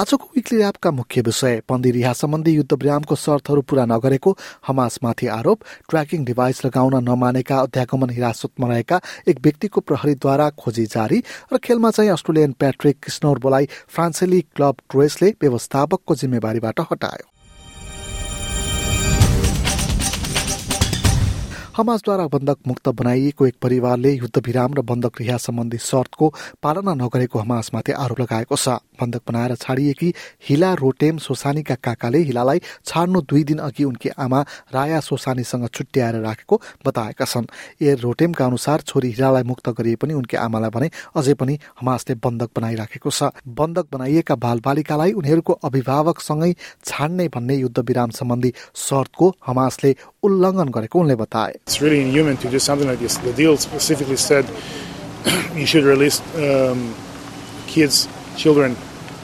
आजको विक्ली ऱ्यापका मुख्य विषय बन्दी रिहा सम्बन्धी युद्ध विरामको शर्तहरू पूरा नगरेको हमासमाथि आरोप ट्र्याकिङ डिभाइस लगाउन नमानेका अध्यागमन हिरासतमा रहेका एक व्यक्तिको प्रहरीद्वारा खोजी जारी र खेलमा चाहिँ अस्ट्रेलियन प्याट्रिक किस्नोर्बोलाई फ्रान्सेली क्लब ट्रोएसले व्यवस्थापकको जिम्मेवारीबाट हटायो। हमासद्वारा बन्दक मुक्त बनाइएको एक परिवारले युद्ध विराम र बन्दक रिहा सम्बन्धी शर्तको पालना नगरेको हमासमाथि आरोप लगाएको छ। बन्दक बनाएर छाडिएकी हिला रोटेम सोसानीका काकाले हिलालाई छाड्नु दुई दिन अघि उनकी आमा राया सोसानीसँग छुट्याएर राखेको बताएका छन्। ए रोटेमका अनुसार छोरी हिलालाई मुक्त गरिए पनि उनकी आमालाई भने अझै पनि हमासले बन्दक बनाइराखेको छ। बन्दक बनाइएका बालबालिकालाई उनीहरूको अभिभावकसँगै छाड्ने भन्ने युद्ध विराम सम्बन्धी शर्तको हमासले उल्लङ्घन गरेको उनले बताए। It's really inhuman to do something like this. The deal specifically said you should release um, kids, children,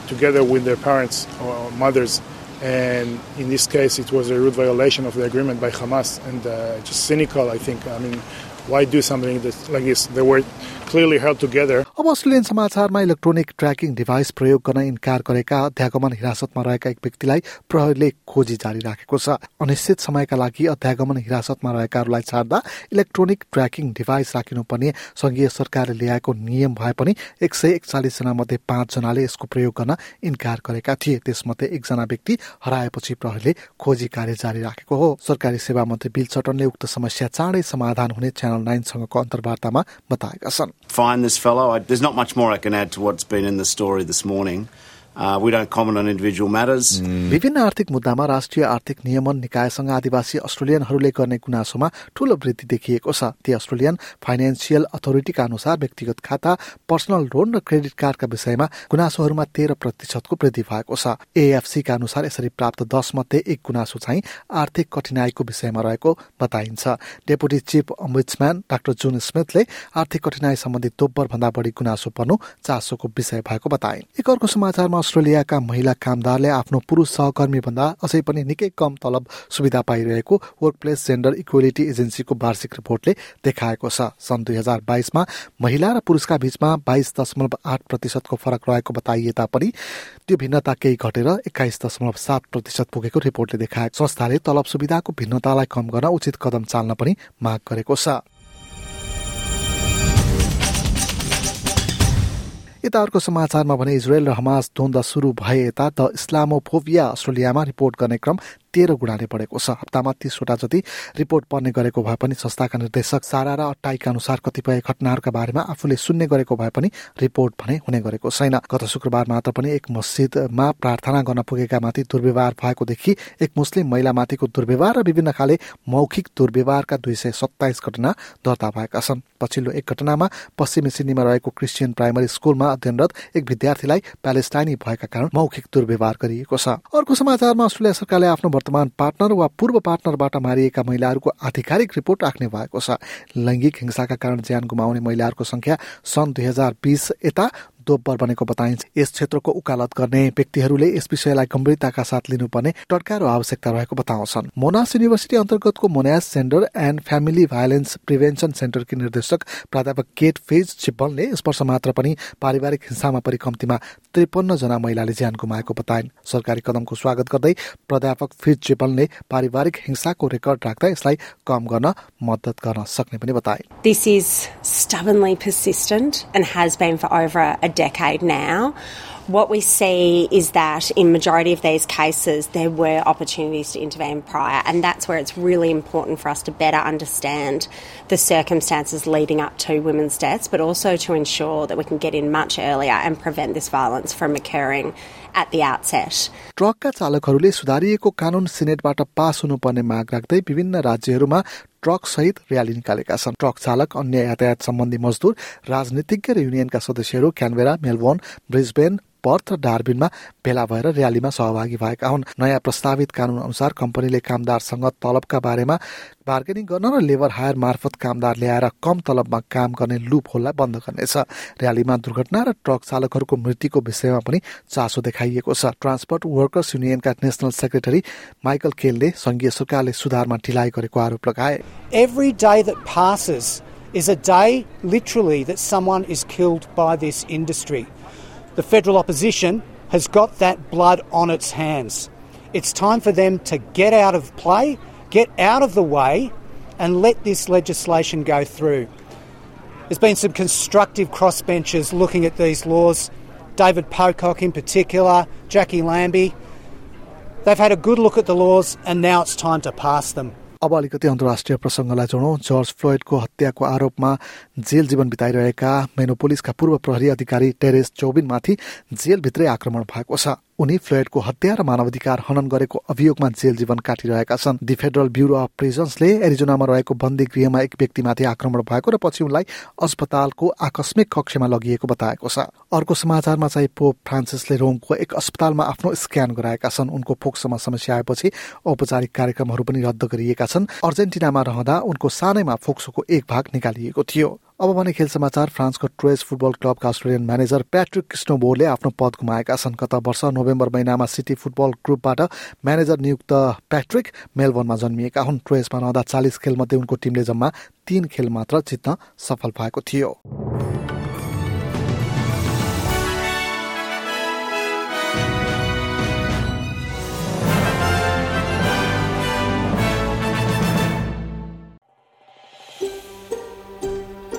together with their parents or mothers. And in this case, it was a rude violation of the agreement by Hamas and uh, just cynical, I think. I mean, why do something like this? They were clearly held together. अब Australian समाचारमा electronic tracking device प्रयोग गर्न इन्कार गरेका अध्यागमन हिरासतमा रहेका एक व्यक्तिलाई प्रहरीले खोजी जारी राखेको छ। अनिश्चित समयका लागि अध्यागमन हिरासतमा रहेकाहरूलाई छाड्दा इलेक्ट्रोनिक ट्र्याकिङ डिभाइस राखिनुपर्ने संघीय सरकारले ल्याएको नियम भए पनि एक सय एकचालिस जना मध्ये पाँचजनाले यसको प्रयोग गर्न इन्कार गरेका थिए। त्यसमध्ये एकजना व्यक्ति हराएपछि प्रहरीले खोजी कार्य जारी राखेको हो। सरकारी सेवा मन्त्री बिल चटनले उक्त समस्या चाँडै समाधान हुने च्यानल नाइनसँगको अन्तर्वार्तामा बताएका छन्। Find this fellow. I, there's not much more I can add to what's been in the story this morning. Uh, matters. विभिन्न आर्थिक मुद्दामा राष्ट्रिय आर्थिक नियमन निकायसँग आदिवासी अस्ट्रेलियनहरूले गर्ने गुनासोमा ठूलो वृद्धि देखिएको छ। ती अस्ट्रेलियन फाइनेन्सियल अथोरिटीका अनुसार व्यक्तिगत खाता पर्सनल लोन र क्रेडिट कार्डका विषयमा गुनासोहरूमा तेह्र प्रतिशतको वृद्धि भएको छ। एएफसीका अनुसार यसरी प्राप्त दश मध्ये एक गुनासो चाहिँ आर्थिक कठिनाईको विषयमा रहेको बताइन्छ। डेपुटी चिफ अम्बुड्सम्यान डाक्टर जुन स्मिथले आर्थिक कठिनाई सम्बन्धी दोब्बर भन्दा बढी गुनासो पर्नु चासोको विषय भएको बताइन्। एक अर्को समाचारमा अस्ट्रेलियाका महिला कामदारले आफ्नो पुरुष सहकर्मी भन्दा अझै पनि निकै कम तलब सुविधा पाइरहेको वर्कप्लेस जेन्डर इक्वेलिटी एजेन्सीको वार्षिक रिपोर्टले देखाएको छ। सन् दुई हजार बाइसमा महिला र पुरुषका बीचमा बाइस दशमलव आठ प्रतिशतको फरक रहेको बताइए तापनि त्यो भिन्नता केही घटेर एक्काइस दशमलव सात प्रतिशत पुगेको रिपोर्टले देखाएको संस्थाले तलब सुविधाको भिन्नतालाई कम गर्न उचित कदम चाल्न पनि माग गरेको छ। यता अर्को समाचारमा भने इजरायल र हमास द्वन्द सुरु भए यता द इस्लामोफोबिया अस्ट्रेलियामा रिपोर्ट गर्ने क्रम तेह्र गुणाले बढेको छ। हप्तामा तीसवटा जति रिपोर्ट पर्ने गरेको भए पनि संस्थाका निर्देशक सारा र अट्टाइका अनुसार कतिपय घटनाहरूका बारेमा आफूले सुन्ने गरेको भए पनि रिपोर्ट भने हुने गरेको छैन। गत शुक्रबार मात्र पनि एक मस्जिदमा प्रार्थना गर्न पुगेका माथि दुर्व्यवहार भएकोदेखि एक मुस्लिम महिलामाथिको दुर्व्यवहार र विभिन्न खाले मौखिक दुर्व्यवहारका दुई सय सत्ताइस घटना दर्ता भएका छन्। पछिल्लो एक घटनामा पश्चिमी सिडनीमा रहेको क्रिस्चियन प्राइमरी स्कुलमा अध्ययनरत एक विद्यार्थीलाई प्यालेस्टाइनी भएका कारण मौखिक दुर्व्यवहार गरिएको छ। अर्को समाचारमा अस्ट्रेलिया सरकारले आफ्नो वर्तमान पार्टनर वा पूर्व पार्टनरबाट मारिएका महिलाहरूको आधिकारिक रिपोर्ट राख्ने भएको छ। लैङ्गिक हिंसाका कारण ज्यान गुमाउने महिलाहरूको संख्या सन् दुई हजार बिस यता दोब्बर बनेको बताइन्छ। यस क्षेत्रको उकालत गर्ने व्यक्तिहरूले यस विषयलाई गम्भीरताका साथ लिनुपर्ने टड्का र आवश्यकता रहेको बताउँछन्। मोनास युनिभर्सिटी अन्तर्गतको Monash centre and family violence prevention सेन्टरकी निर्देशक प्राध्यापक केट फेज चिप्पलले यस वर्ष मात्र पनि पारिवारिक हिंसामा परि कम्तीमा त्रिपन्न जना महिलाले ज्यान गुमाएको बताइन्। सरकारी कदमको स्वागत गर्दै प्राध्यापक फिज चिपलले पारिवारिक हिंसाको रेकर्ड राख्दा यसलाई कम गर्न मद्दत गर्न सक्ने पनि बताए decade now. What we see is that in majority of these cases there were opportunities to intervene prior and that's where it's really important for us to better understand the circumstances leading up to women's deaths but also to ensure that we can get in much earlier and prevent this violence from occurring at the outset. ट्रकका चालकहरूले सुधारिएको कानून सिनेटबाट pass हुनुपर्ने माग राख्दै विभिन्न राज्यहरूमा truck सहित rally निकालेका छन्। ट्रक चालक अन्य यातायात सम्बन्धी मजदुर राजनीतिज्ञ र युनियनका सदस्यहरू क्यानबेरा मेलबोर्न ब्रिजबेन पर्थ डार्बिनमा भेला भएर र्यालीमा सहभागी भएका हुन्। नयाँ प्रस्तावित कानून अनुसार कम्पनीले कामदारसँग तलबका बारेमा बार्गेनिङ गर्न र लेबर हायर मार्फत कामदार ल्याएर कम तलबमा काम गर्ने लुप होललाई बन्द गर्नेछ। र्यालीमा दुर्घटना र ट्रक चालकहरूको मृत्युको विषयमा पनि चासो देखाइएको छ। ट्रान्सपोर्ट वर्कर्स युनियनका नेसनल सेक्रेटरी माइकल केलले संघीय सरकारले सुधारमा ढिलाइ गरेको आरोप लगाए। Every day that passes is a day, literally, that someone is killed by this industry. The federal opposition has got that blood on its hands. It's time for them to get out of play, get out of the way, and let this legislation go through. There's been some constructive crossbenchers looking at these laws. David Pocock, in particular, Jackie Lambie. They've had a good look at the laws, and now it's time to pass them. अब अलिकति अन्तर्राष्ट्रिय प्रसङ्गलाई जोडौँ। George फ्लोइडको हत्याको आरोपमा jail जीवन बिताइरहेका मेनोपोलिसका पूर्व प्रहरी अधिकारी terrace चौबिनमाथि जेलभित्रै आक्रमण भएको छ। उनी फ्लोइडको हत्या र मानवाधिकार हनन गरेको अभियोगमा जेल जीवन काटिरहेका छन्। दि फेडरल ब्युरो अफ प्रिजन्सले एरिजोनामा रहेको बन्दी गृहमा एक व्यक्तिमाथि आक्रमण भएको र पछि उनलाई अस्पतालको आकस्मिक कक्षमा लगिएको बताएको छ। अर्को समाचारमा चाहिँ पोप फ्रान्सिसले रोमको एक अस्पतालमा आफ्नो स्क्यान गराएका छन्। उनको फोक्सोमा समस्या आएपछि औपचारिक कार्यक्रमहरू पनि रद्द गरिएका छन्। अर्जेन्टिनामा रहँदा उनको सानैमा फोक्सोको एक भाग निकालिएको थियो। अब भने खेल समाचार फ्रान्सको ट्रेस फुटबल क्लबका अस्ट्रेलियन म्यानेजर प्याट्रिक कृष्णबोरले आफ्नो पद गुमाएका छन् गत वर्ष नोभेम्बर महिनामा सिटी फुटबल ग्रुपबाट म्यानेजर नियुक्त प्याट्रिक मेलबोर्नमा जन्मिएका हुन्। ट्रेसमा रहँदा चालिस खेलमध्ये उनको टिमले जम्मा तीन खेल मात्र जित्न सफल भएको थियो।